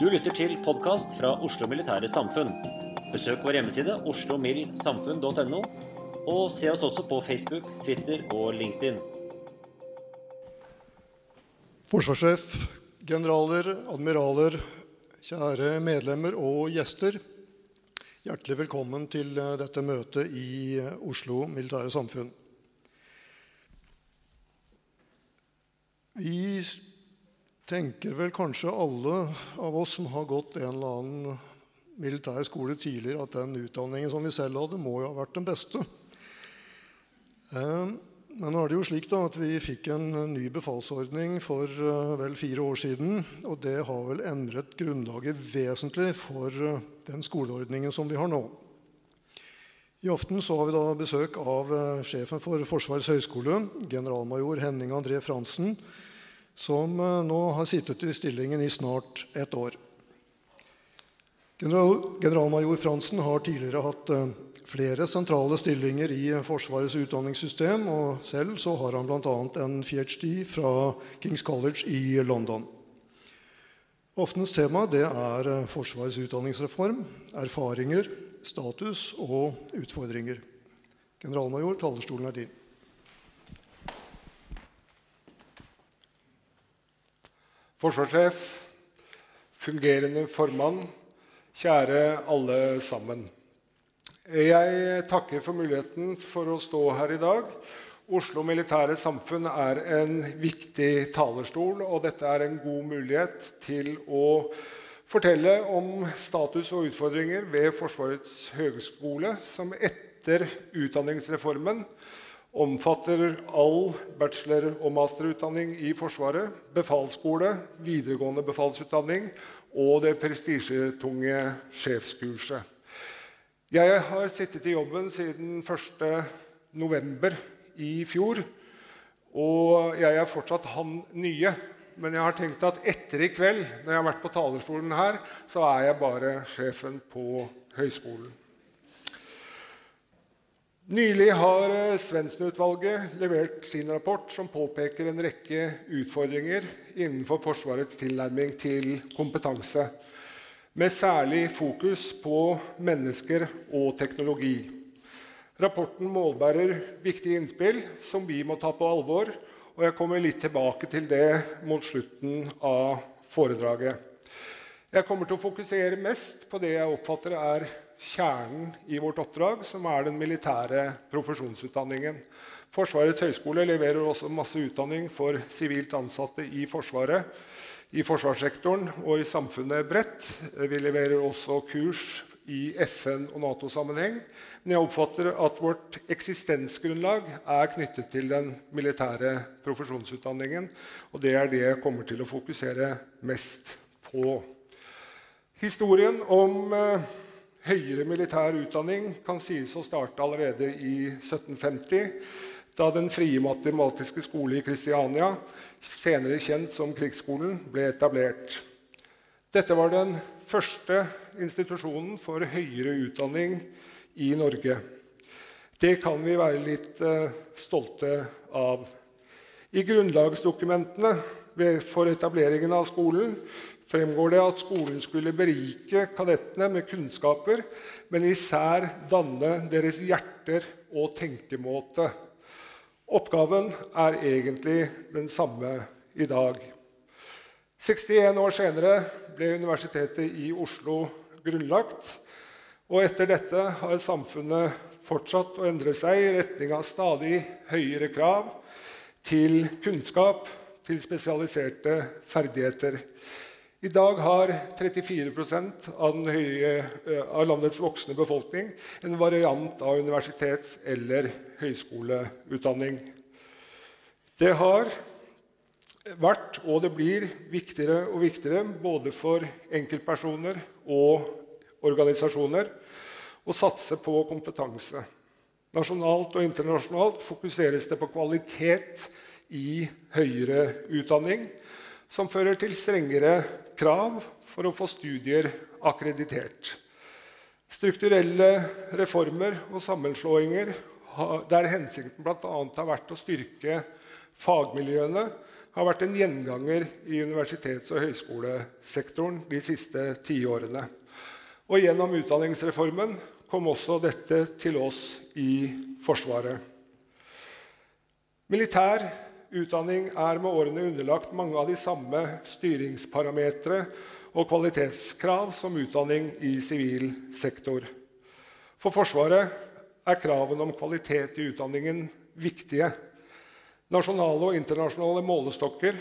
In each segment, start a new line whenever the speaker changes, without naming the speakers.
Du lytter til podkast fra Oslo Militære Samfunn. Besøk vår hjemmeside oslomildsamfunn.no, og se oss også på Facebook, Twitter og LinkedIn.
Forsvarssjef, generaler, admiraler, kjære medlemmer og gjester. Hjertelig velkommen til eh, dette møtet i eh, Oslo Militære Samfunn. Vi tenker vel kanskje alle av oss som har gått en eller annen militær skole tidligere, at den utdanningen som vi selv hadde, må jo ha vært den beste. Eh, Men nå er det jo slik da at vi fikk en ny befalsordning for eh, vel fire år siden. Og det har vel endret grunnlaget vesentlig for eh, den skoleordningen som vi har nå. I aften så har vi da besøk av sjefen for Forsvarets høgskole, generalmajor Henning André Fransen, som eh, nå har sittet i stillingen i snart ett år. General, generalmajor Fransen har tidligere hatt eh, flere sentrale stillinger i Forsvarets utdanningssystem, og selv så har han bl.a. en ph.d. fra Kings College i London. Aftenens tema det er eh, Forsvarets utdanningsreform, erfaringer, status og utfordringer. Generalmajor, talerstolen er din.
Forsvarssjef, fungerende formann, kjære alle sammen. Jeg takker for muligheten for å stå her i dag. Oslo Militære Samfunn er en viktig talerstol, og dette er en god mulighet til å fortelle om status og utfordringer ved Forsvarets høgskole, som etter utdanningsreformen omfatter all bachelor- og masterutdanning i Forsvaret, befalsskole, videregående befalsutdanning og det prestisjetunge sjefskurset. Jeg har sittet i jobben siden 1.11. i fjor. Og jeg er fortsatt han nye. Men jeg har tenkt at etter i kveld, når jeg har vært på talerstolen her, så er jeg bare sjefen på høyskolen. Nylig har eh, Svendsen-utvalget levert sin rapport som påpeker en rekke utfordringer innenfor Forsvarets tilnærming til kompetanse, med særlig fokus på mennesker og teknologi. Rapporten målbærer viktige innspill som vi må ta på alvor. og Jeg kommer litt tilbake til det mot slutten av foredraget. Jeg kommer til å fokusere mest på det jeg oppfatter er kjernen i vårt oppdrag, som er den militære profesjonsutdanningen. Forsvarets høgskole leverer også masse utdanning for sivilt ansatte i Forsvaret, i forsvarssektoren og i samfunnet bredt. Vi leverer også kurs i FN- og Nato-sammenheng. Men jeg oppfatter at vårt eksistensgrunnlag er knyttet til den militære profesjonsutdanningen. Og det er det jeg kommer til å fokusere mest på. Historien om eh, høyere militær utdanning kan sies å starte allerede i 1750, da Den frie matematiske skole i Kristiania, senere kjent som Krigsskolen, ble etablert. Dette var den første institusjonen for høyere utdanning i Norge. Det kan vi være litt uh, stolte av. I grunnlagsdokumentene for etableringen av skolen fremgår det at skolen skulle berike kadettene med kunnskaper, men især danne deres hjerter og tenkemåte. Oppgaven er egentlig den samme i dag. 61 år senere ble Universitetet i Oslo grunnlagt. Og etter dette har samfunnet fortsatt å endre seg i retning av stadig høyere krav til kunnskap, til spesialiserte ferdigheter. I dag har 34 av, høye, eh, av, landets voksne befolkning en variant av universitets- eller høyskoleutdanning. Det har vært, og det blir, viktigere og viktigere både for enkeltpersoner og organisasjoner å satse på kompetanse. Nasjonalt og internasjonalt fokuseres det på kvalitet i høyere utdanning som fører til strengere krav for å få studier akkreditert. Strukturelle reformer og sammenslåinger der hensikten bl.a. har vært å styrke fagmiljøene, har vært en gjenganger i universitets- og høyskolesektoren de siste tiårene. Og gjennom utdanningsreformen kom også dette til oss i Forsvaret. Militær utdanning er med årene underlagt mange av de samme styringsparametere og kvalitetskrav som utdanning i sivil sektor. For Forsvaret er kravene om kvalitet i utdanningen viktige. Nasjonale og internasjonale målestokker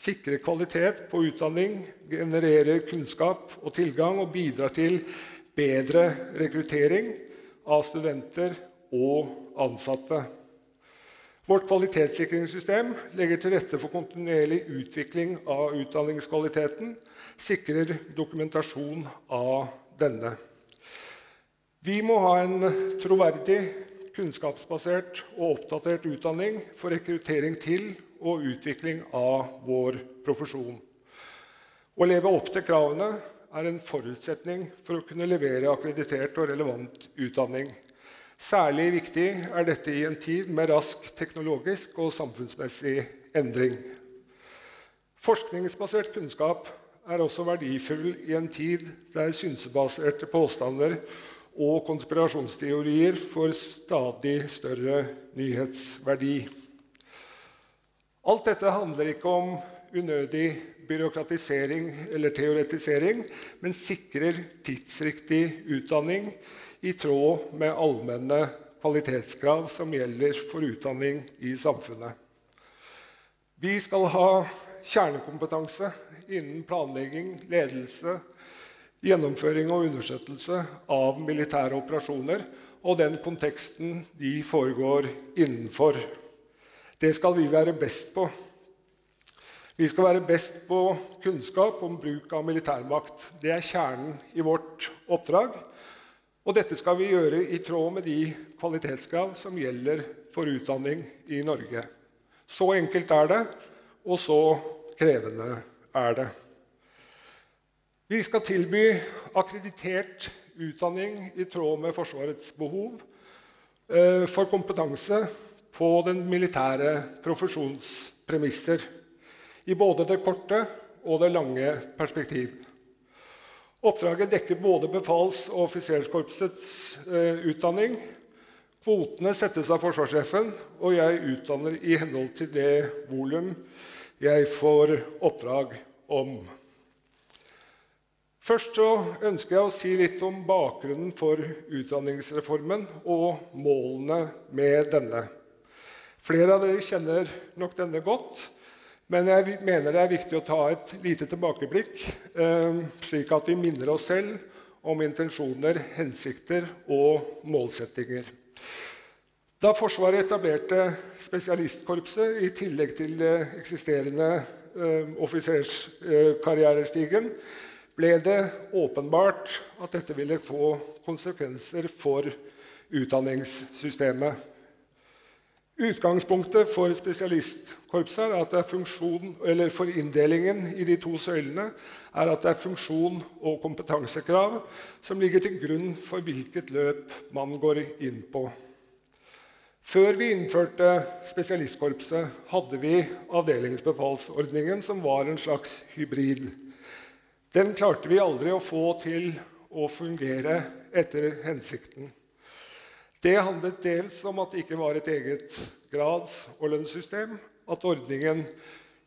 sikrer kvalitet på utdanning, genererer kunnskap og tilgang og bidrar til bedre rekruttering av studenter og ansatte. Vårt kvalitetssikringssystem legger til rette for kontinuerlig utvikling av utdanningskvaliteten, sikrer dokumentasjon av denne. Vi må ha en troverdig, kunnskapsbasert og oppdatert utdanning for rekruttering til og utvikling av vår profesjon. Å leve opp til kravene er en forutsetning for å kunne levere akkreditert og relevant utdanning. Særlig viktig er dette i en tid med rask teknologisk og samfunnsmessig endring. Forskningsbasert kunnskap er også verdifull i en tid der synsebaserte påstander og konspirasjonsteorier får stadig større nyhetsverdi. Alt dette handler ikke om unødig byråkratisering eller teoretisering, men sikrer tidsriktig utdanning i tråd med allmenne kvalitetskrav som gjelder for utdanning i samfunnet. Vi skal ha kjernekompetanse innen planlegging, ledelse, gjennomføring og understøttelse av militære operasjoner og den konteksten de foregår innenfor. Det skal vi være best på. Vi skal være best på kunnskap om bruk av militærmakt. Det er kjernen i vårt oppdrag. Og dette skal vi gjøre i tråd med de kvalitetskrav som gjelder for utdanning i Norge. Så enkelt er det, og så krevende er det. Vi skal tilby akkreditert utdanning i tråd med Forsvarets behov eh, for kompetanse på den militære profesjonspremisser. I både det korte og det lange perspektiv. Oppdraget dekker både befals- og offiserskorpsets eh, utdanning. Kvotene settes av forsvarssjefen, og jeg utdanner i henhold til det volum jeg får oppdrag om. Først så ønsker jeg å si litt om bakgrunnen for utdanningsreformen og målene med denne. Flere av dere kjenner nok denne godt. Men jeg mener det er viktig å ta et lite tilbakeblikk, eh, slik at vi minner oss selv om intensjoner, hensikter og målsettinger. Da Forsvaret etablerte spesialistkorpset i tillegg til eksisterende eh, offiserskarrierestigen, ble det åpenbart at dette ville få konsekvenser for utdanningssystemet. Utgangspunktet for spesialistkorpset er at det er funksjon, eller for inndelingen i de to søylene er at det er funksjon og kompetansekrav som ligger til grunn for hvilket løp man går inn på. Før vi innførte spesialistkorpset, hadde vi avdelingsbefalsordningen, som var en slags hybrid. Den klarte vi aldri å få til å fungere etter hensikten. Det handlet dels om at det ikke var et eget grads- og lønnssystem, at ordningen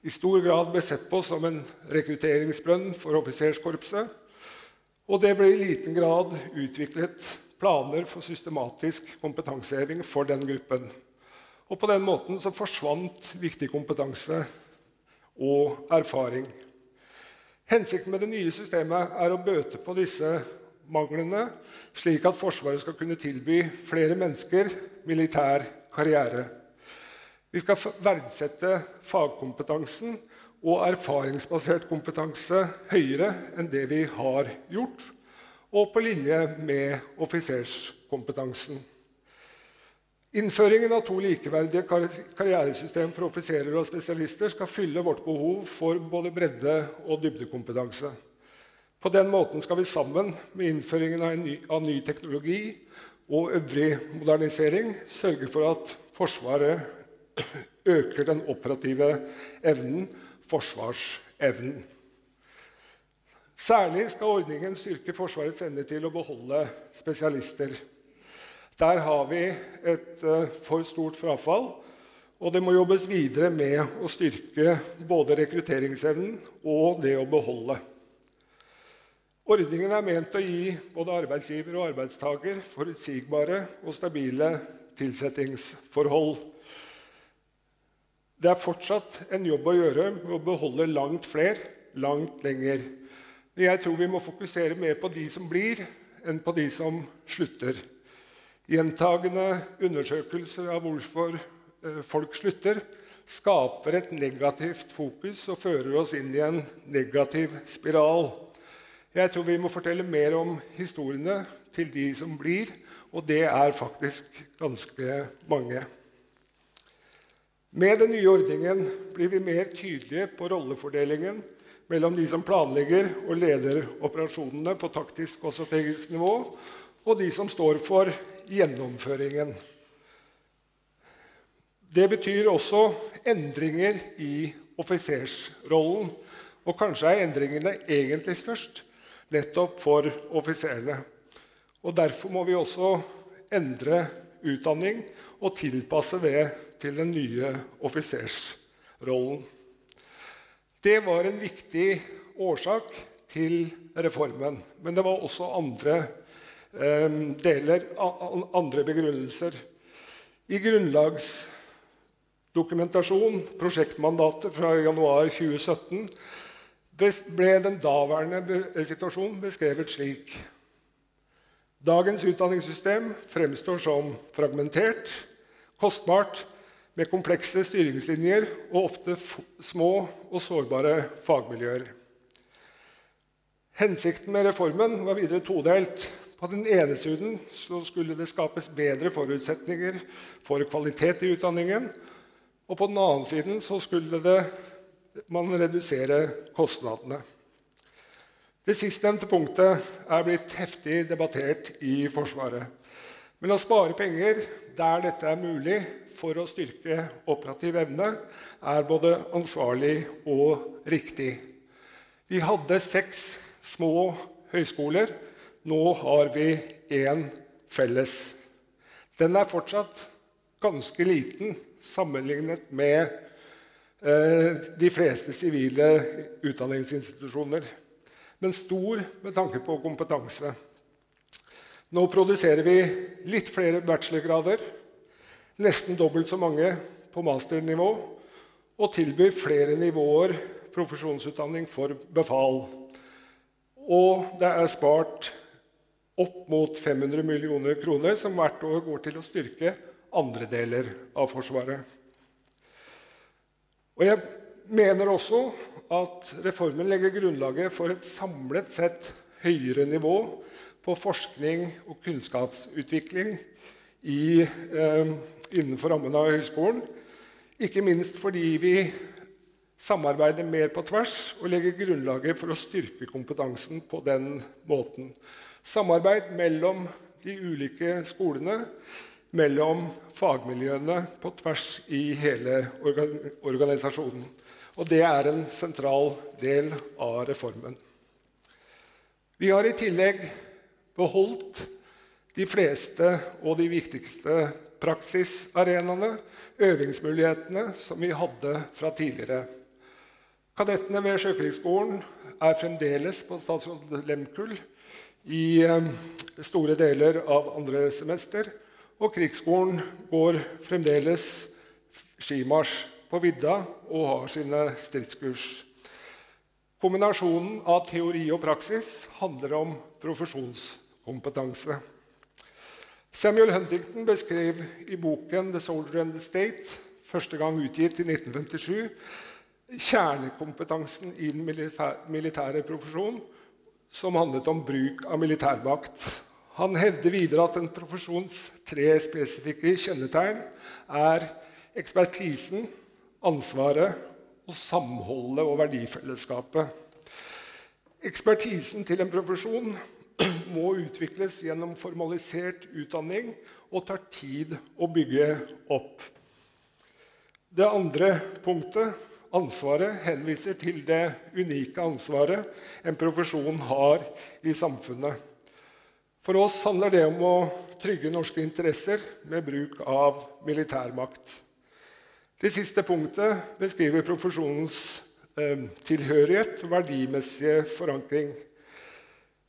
i stor grad ble sett på som en rekrutteringsbrønn for offiserskorpset, og det ble i liten grad utviklet planer for systematisk kompetanseheving for den gruppen. Og på den måten så forsvant viktig kompetanse og erfaring. Hensikten med det nye systemet er å bøte på disse manglene, slik at Forsvaret skal kunne tilby flere mennesker militær karriere. Vi skal verdsette fagkompetansen og erfaringsbasert kompetanse høyere enn det vi har gjort, og på linje med offiserskompetansen. Innføringen av to likeverdige karrieresystem for offiserer og spesialister skal fylle vårt behov for både bredde- og dybdekompetanse. På den måten skal vi sammen med innføringen av ny, av ny teknologi og øvrig modernisering sørge for at Forsvaret øker den operative evnen, forsvarsevnen. Særlig skal ordningen styrke Forsvarets evne til å beholde spesialister. Der har vi et uh, for stort frafall, og det må jobbes videre med å styrke både rekrutteringsevnen og det å beholde. Ordningen er ment å gi både arbeidsgiver og arbeidstaker forutsigbare og stabile tilsettingsforhold. Det er fortsatt en jobb å gjøre med å beholde langt flere langt lenger. Men jeg tror vi må fokusere mer på de som blir, enn på de som slutter. Gjentagende undersøkelser av hvorfor eh, folk slutter, skaper et negativt fokus og fører oss inn i en negativ spiral. Jeg tror vi må fortelle mer om historiene til de som blir, og det er faktisk ganske mange. Med den nye ordningen blir vi mer tydelige på rollefordelingen mellom de som planlegger og leder operasjonene på taktisk og strategisk nivå, og de som står for gjennomføringen. Det betyr også endringer i offisersrollen. Og kanskje er endringene egentlig størst nettopp for offiserene. Og Derfor må vi også endre utdanning og tilpasse det til den nye offisersrollen. Det var en viktig årsak til reformen. Men det var også andre eh, deler, andre begrunnelser. I grunnlagsdokumentasjon, prosjektmandatet fra januar 2017, ble den daværende situasjonen beskrevet slik. Dagens utdanningssystem fremstår som fragmentert, kostbart, med komplekse styringslinjer og ofte små og sårbare fagmiljøer. Hensikten med reformen var videre todelt. På den ene siden skulle det skapes bedre forutsetninger for kvalitet i utdanningen. Og på den andre siden skulle det man redusere kostnadene. Det sistnevnte punktet er blitt heftig debattert i Forsvaret. Men å spare penger der dette er mulig for å styrke operativ evne, er både ansvarlig og riktig. Vi hadde seks små høyskoler. Nå har vi én felles. Den er fortsatt ganske liten sammenlignet med de fleste sivile utdanningsinstitusjoner, men stor med tanke på kompetanse. Nå produserer vi litt flere bachelorgrader, nesten dobbelt så mange på masternivå, og tilbyr flere nivåer profesjonsutdanning for befal. Og det er spart opp mot 500 millioner kroner, som hvert år går til å styrke andre deler av Forsvaret. Og jeg mener også at reformen legger grunnlaget for et samlet sett høyere nivå på forskning og kunnskapsutvikling i, eh, innenfor rammen av høyskolen. Ikke minst fordi vi samarbeider mer på tvers og legger grunnlaget for å styrke kompetansen på den måten. Samarbeid mellom de ulike skolene, mellom fagmiljøene på tvers i hele organisasjonen. Og det er en sentral del av reformen. Vi har i tillegg beholdt de fleste og de viktigste praksisarenaene, øvingsmulighetene, som vi hadde fra tidligere. Kadettene ved Sjøkrigsskolen er fremdeles på statsråd Lemkull i eh, store deler av andre semester. Og Krigsskolen går fremdeles skimarsj på vidda og har sine stridskurs. Kombinasjonen av teori og praksis handler om profesjonskompetanse. Samuel Huntington beskrev i boken 'The Soldier and the State', første gang utgitt i 1957, kjernekompetansen i den militære profesjonen som handlet om bruk av militærmakt. Han hevder videre at en profesjons tre spesifikke kjennetegn er ekspertisen, ansvaret og samholdet og verdifellesskapet. Ekspertisen til en profesjon må utvikles gjennom formalisert utdanning og tar tid å bygge opp. Det andre punktet, ansvaret, henviser til det unike ansvaret en profesjon har i samfunnet. For oss handler det om å trygge norske interesser med bruk av militærmakt. Det siste punktet beskriver profesjonens eh, tilhørighet og verdimessige forankring.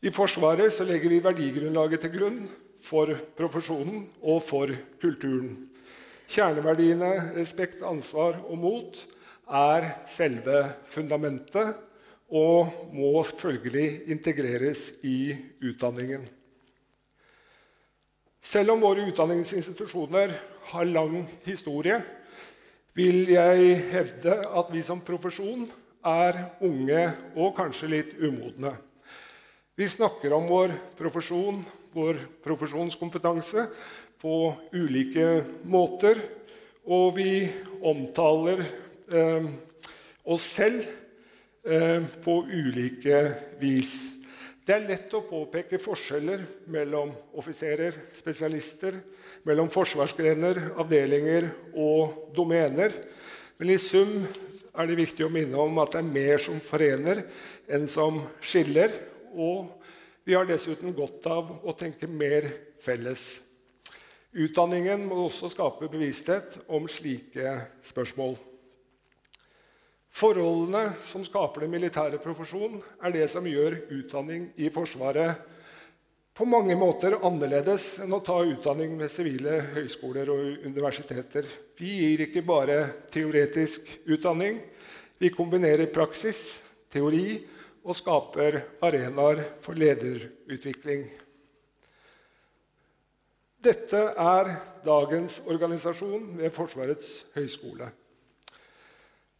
I Forsvaret legger vi verdigrunnlaget til grunn for profesjonen og for kulturen. Kjerneverdiene respekt, ansvar og mot er selve fundamentet og må selvfølgelig integreres i utdanningen. Selv om våre utdanningsinstitusjoner har lang historie, vil jeg hevde at vi som profesjon er unge og kanskje litt umodne. Vi snakker om vår profesjon, vår profesjonskompetanse, på ulike måter. Og vi omtaler eh, oss selv eh, på ulike vis. Det er lett å påpeke forskjeller mellom offiserer, spesialister, mellom forsvarsgrener, avdelinger og domener. Men i sum er det viktig å minne om at det er mer som forener enn som skiller. Og vi har dessuten godt av å tenke mer felles. Utdanningen må også skape bevissthet om slike spørsmål. Forholdene som skaper den militære profesjonen, er det som gjør utdanning i Forsvaret på mange måter annerledes enn å ta utdanning ved sivile høyskoler og universiteter. Vi gir ikke bare teoretisk utdanning. Vi kombinerer praksis, teori og skaper arenaer for lederutvikling. Dette er dagens organisasjon ved Forsvarets høgskole.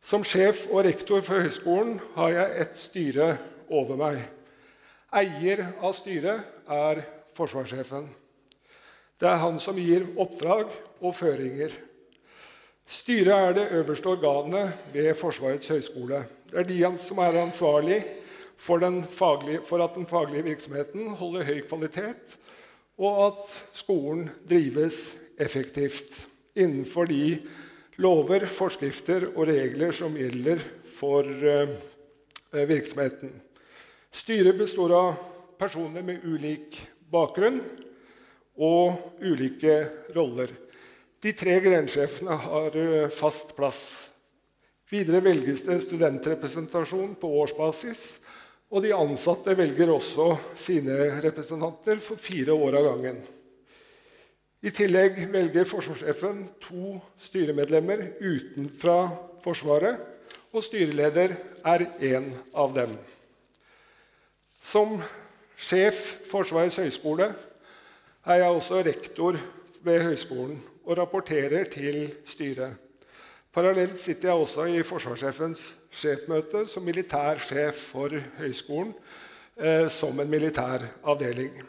Som sjef og rektor for høyskolen har jeg et styre over meg. Eier av styret er forsvarssjefen. Det er han som gir oppdrag og føringer. Styret er det øverste organet ved Forsvarets høgskole. Det er de som er ansvarlig for, faglige, for at den faglige virksomheten holder høy kvalitet, og at skolen drives effektivt innenfor de lover, forskrifter og regler som gjelder for uh, virksomheten. Styret består av personer med ulik bakgrunn og ulike roller. De tre grensjefene har eh, fast plass. Videre velges det studentrepresentasjon på årsbasis. Og de ansatte velger også sine representanter for fire år av gangen. I tillegg velger forsvarssjefen to styremedlemmer utenfra Forsvaret, og styreleder er én av dem. Som sjef Forsvarets høgskole er jeg også rektor ved høgskolen og rapporterer til styret. Parallelt sitter jeg også i forsvarssjefens sjefmøte som militær sjef for høyskolen eh, som en militær avdeling.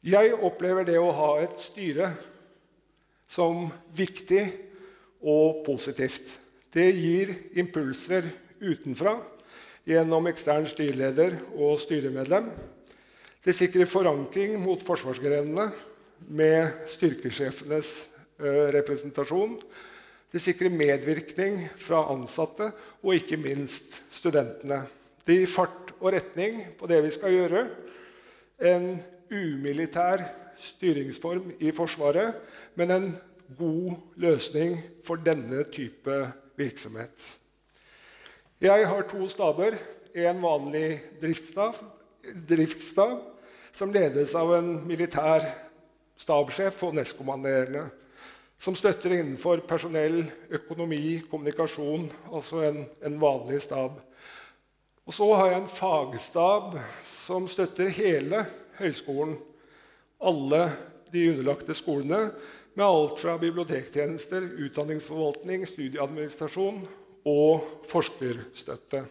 Jeg opplever det å ha et styre som viktig og positivt. Det gir impulser utenfra gjennom ekstern styreleder og styremedlem. Det sikrer forankring mot forsvarsgrenene med styrkesjefenes eh, representasjon. Det sikrer medvirkning fra ansatte og ikke minst studentene. Det gir fart og retning på det vi skal gjøre. En umilitær styringsform i Forsvaret, men en god løsning for denne type virksomhet. Jeg har to staber. En vanlig driftsstab, driftsstab som ledes av en militær stabssjef og nestkommanderende som støtter innenfor personell, økonomi, kommunikasjon, altså en, en, vanlig stab. Og så har jeg en fagstab som støtter hele høyskolen, alle de underlagte skolene, med alt fra bibliotektjenester, utdanningsforvaltning, studieadministrasjon og forskerstøtte.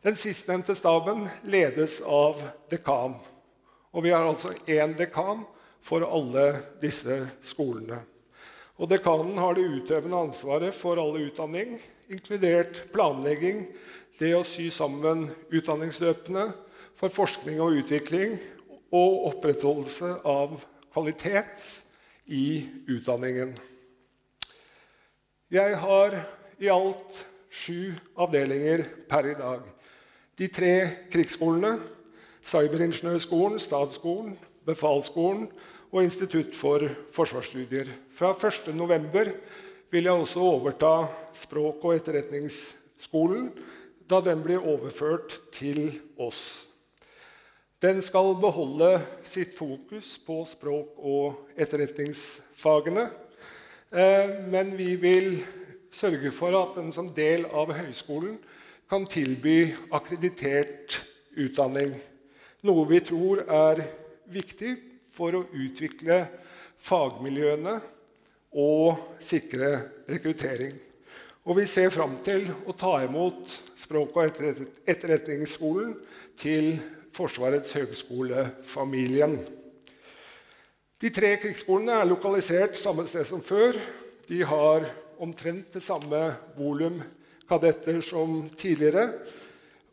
Den sistnevnte staben ledes av dekan. Og vi har altså én dekan for alle disse skolene. Og dekanen har det utøvende ansvaret for all utdanning, inkludert planlegging, det å sy sammen utdanningsløpene for forskning og utvikling og opprettholdelse av kvalitet i utdanningen. Jeg har i alt sju avdelinger per i dag. De tre krigsskolene, Cyberingeniørskolen, Statsskolen, Befalsskolen og Institutt for forsvarsstudier. Fra 1.11. vil jeg også overta Språk- og etterretningsskolen, da den blir overført til oss. Den skal beholde sitt fokus på språk- og etterretningsfagene. Eh, men vi vil sørge for at den som del av høyskolen kan tilby akkreditert utdanning. Noe vi tror er viktig for å utvikle fagmiljøene og sikre rekruttering. Og vi ser fram til å ta imot Språk- og etterretningsskolen til Forsvarets høgskolefamilien. De tre krigsskolene er lokalisert samme sted som før. De har omtrent det samme volum kadetter som tidligere.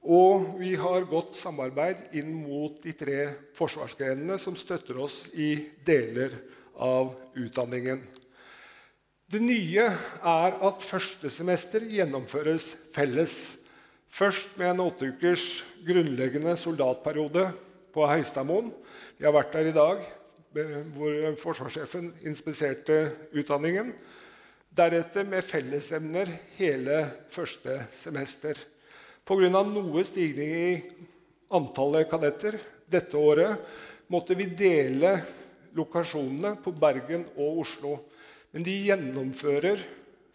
Og vi har godt samarbeid inn mot de tre forsvarsgrenene som støtter oss i deler av utdanningen. Det nye er at første semester gjennomføres felles. Først med en åtte ukers grunnleggende soldatperiode på Heistadmoen. Vi har vært der i dag, hvor forsvarssjefen inspiserte utdanningen. Deretter med fellesemner hele første semester. Pga. noe stigning i antallet kadetter dette året måtte vi dele lokasjonene på Bergen og Oslo. Men de gjennomfører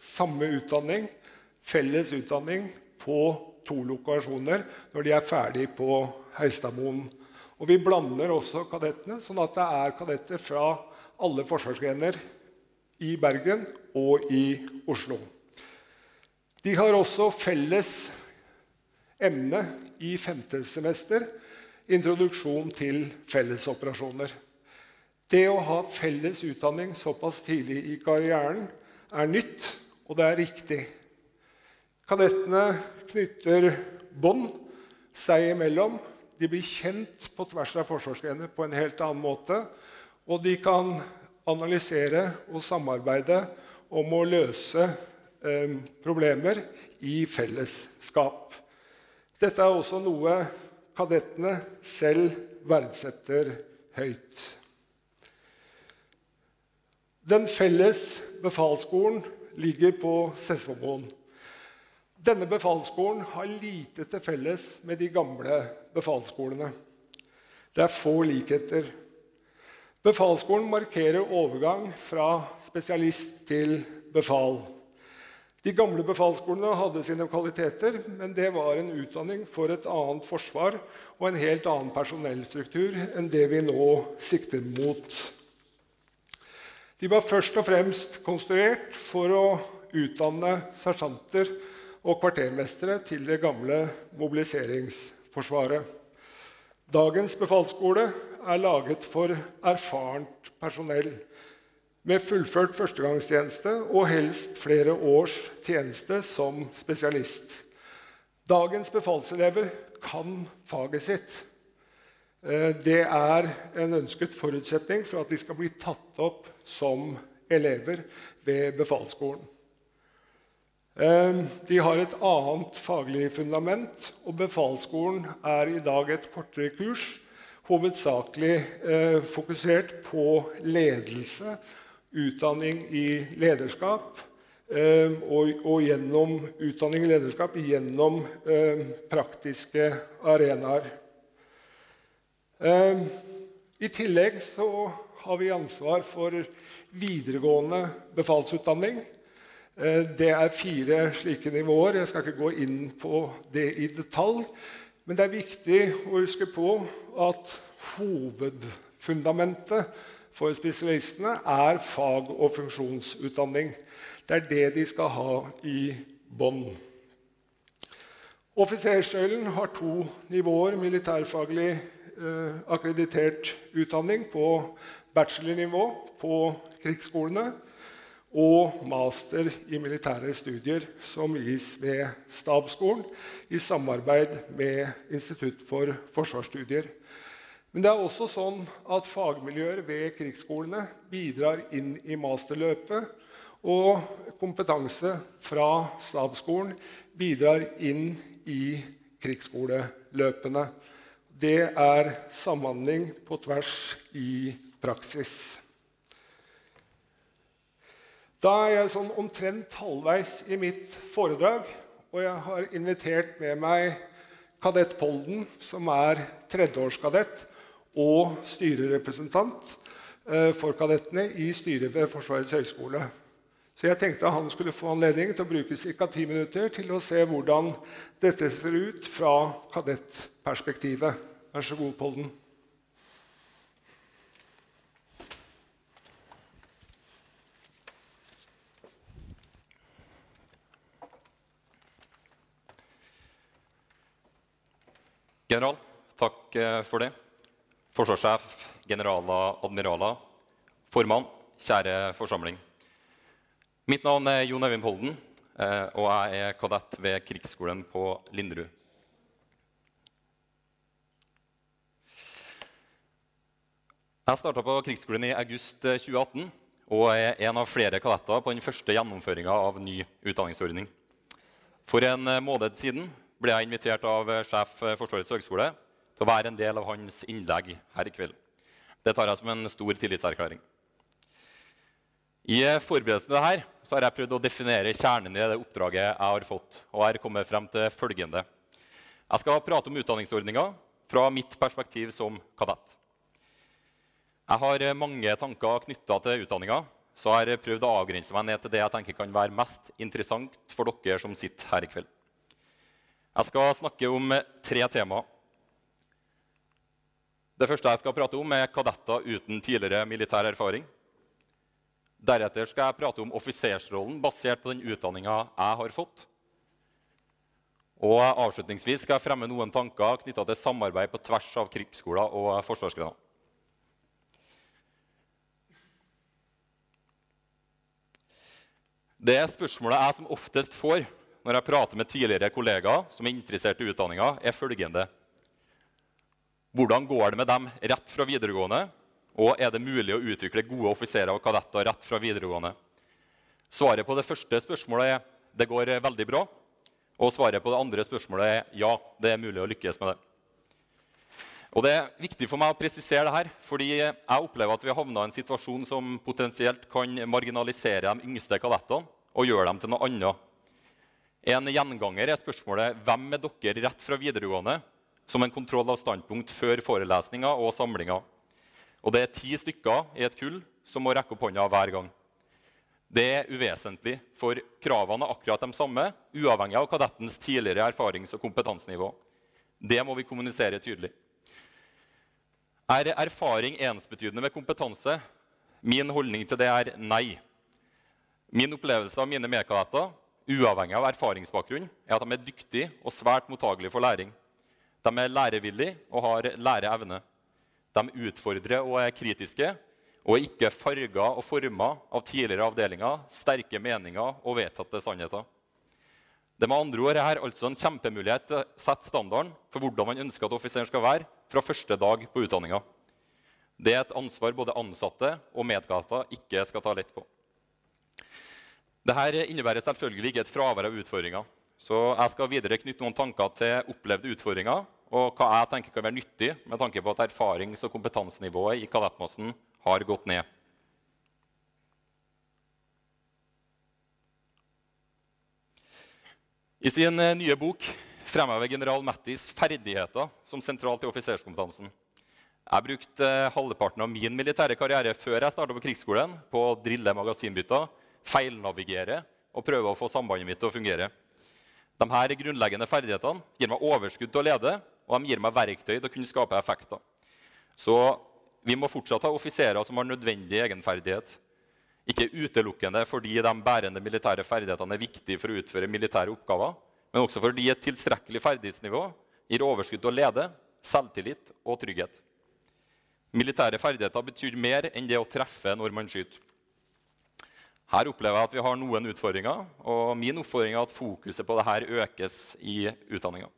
samme utdanning, felles utdanning, på to lokasjoner når de er ferdig på Heistadmoen. Og vi blander også kadettene, sånn at det er kadetter fra alle forsvarsgrener i Bergen og i Oslo. De har også felles emne i femte semester introduksjon til fellesoperasjoner. Det å ha felles utdanning såpass tidlig i karrieren er nytt, og det er riktig. Kadettene knytter bånd seg imellom. De blir kjent på tvers av forsvarsgrenene på en helt annen måte. Og de kan analysere og samarbeide om å løse eh, problemer i fellesskap. Dette er også noe kadettene selv verdsetter høyt. Den felles befalsskolen ligger på Sessvollmoen. Denne befalsskolen har lite til felles med de gamle befalsskolene. Det er få likheter. Befalsskolen markerer overgang fra spesialist til befal. De gamle befalsskolene hadde sine kvaliteter, men det var en utdanning for et annet forsvar og en helt annen personellstruktur enn det vi nå sikter mot. De var først og fremst konstruert for å utdanne sersjanter og kvartermestere til det gamle mobiliseringsforsvaret. Dagens befalsskole er laget for erfarent personell med fullført førstegangstjeneste og helst flere års tjeneste som spesialist. Dagens befalselever kan faget sitt. Eh, det er en ønsket forutsetning for at de skal bli tatt opp som elever ved befalsskolen. Eh, de har et annet faglig fundament, og befalsskolen er i dag et kortere kurs, hovedsakelig eh, fokusert på ledelse, utdanning i lederskap, og, og gjennom utdanning i lederskap gjennom praktiske arenaer. Ehm, I tillegg så har vi ansvar for videregående befalsutdanning. Ehm, det er fire slike nivåer. Jeg skal ikke gå inn på det i detalj. Men det er viktig å huske på at hovedfundamentet for spesialistene er fag- og funksjonsutdanning. Det er det de skal ha i bånn. Offisersnøkkelen har to nivåer militærfaglig akkreditert utdanning på bachelornivå på krigsskolene og master i militære studier, som gis ved Stabsskolen i samarbeid med Institutt for forsvarsstudier. Men det er også sånn at fagmiljøer ved krigsskolene bidrar inn i masterløpet. Og kompetanse fra Stabsskolen bidrar inn i krigsskoleløpene. Det er samhandling på tvers i praksis. Da er jeg sånn omtrent halvveis i mitt foredrag, og jeg har invitert med meg kadett Polden, som er tredjeårskadett og styrerepresentant eh, for kadettene i styret ved Forsvarets høgskole. Så jeg tenkte han skulle få anledning til å bruke ca. ti minutter til å se hvordan dette ser ut fra kadettperspektivet. Vær så god, Polden.
General, takk eh, for det. Forsvarssjef, generaler, admiraler, formann, kjære forsamling. Mitt navn er Jon Øyvind Polden, eh, og jeg er kadett ved Krigsskolen på Linderud. Jeg starta på Krigsskolen i august 2018 eh, og er en av flere kadetter på den første gjennomføringa av ny utdanningsordning. For en eh, måned siden ble jeg invitert av eh, sjef Forsvarets høgskole til å være en del av hans innlegg her i kveld. Det tar jeg som en stor tillitserklæring. I forberedelsen til dette har jeg prøvd å definere kjernen i det oppdraget jeg har fått. og jeg kommer frem til følgende. Jeg skal prate om utdanningsordninga fra mitt perspektiv som kadett. Jeg har eh, mange tanker knytta til utdanninga, så jeg har prøvd å avgrense meg ned til det jeg tenker kan være mest interessant for dere som sitter her i kveld. Jeg skal snakke om tre temaer. Det første jeg skal prate om, er kadetter uten tidligere militær erfaring. Deretter skal jeg prate om offisersrollen basert på den utdanninga jeg har fått. Og avslutningsvis skal jeg fremme noen tanker knytta til samarbeid på tvers av krigsskoler og forsvarsgrener. Det spørsmålet jeg som oftest får når jeg prater med tidligere kollegaer som er interessert i utdanninga, er følgende Hvordan går det med dem rett fra videregående? Og er det mulig å utvikle gode offiserer og kadetter rett fra videregående? Svaret på det første spørsmålet er det går veldig bra. Og svaret på det andre spørsmålet er ja, det er mulig å lykkes med det. Og Det er viktig for meg å presisere det her, fordi jeg opplever at vi har havna i en situasjon som potensielt kan marginalisere de yngste kadettene og gjøre dem til noe annet. En gjenganger er spørsmålet hvem er dere rett fra videregående som en kontroll av standpunkt før forelesninga og samlinga. Og det er ti stykker i et kull som må rekke opp hånda hver gang. Det er uvesentlig, for kravene er akkurat de samme, uavhengig av kadettens tidligere erfarings- og kompetansenivå. Det må vi kommunisere tydelig. Er erfaring ensbetydende med kompetanse? Min holdning til det er nei. Min opplevelse av mine medkadetter, uavhengig av erfaringsbakgrunn, er at de er dyktige og svært mottagelige for læring. De er lærevillige og har læreevne. De utfordrer og er kritiske og er ikke farga og forma av tidligere avdelinger, sterke meninger og vedtatte sannheter. Det med andre ord er altså en kjempemulighet til å sette standarden for hvordan man ønsker at offiseren skal være fra første dag på utdanninga. Det er et ansvar både ansatte og medgata ikke skal ta lett på. Dette innebærer selvfølgelig ikke et fravær av utfordringer. Så jeg skal videre knytte noen tanker til opplevde utfordringer og hva jeg tenker kan være nyttig med tanke på at erfarings- og kompetansenivået i kadettmassen har gått ned. I sin eh, nye bok fremhever general Mattis ferdigheter som sentralt i offiserskompetansen. Jeg brukte eh, halvparten av min militære karriere før jeg starta på krigsskolen, på å drille magasinbytter, feilnavigere og prøve å få sambandet mitt til å fungere. De her grunnleggende ferdighetene gir meg overskudd til å lede, og de gir meg verktøy til å kunne skape effekter. Så vi må fortsatt ha offiserer som har nødvendig egenferdighet. Ikke utelukkende fordi de bærende militære ferdighetene er viktige for å utføre militære oppgaver, men også fordi et tilstrekkelig ferdighetsnivå gir overskudd til å lede, selvtillit og trygghet. Militære ferdigheter betyr mer enn det å treffe når man skyter. Her opplever jeg at vi har noen utfordringer, og min oppfordring er at fokuset på dette økes i utdanninga.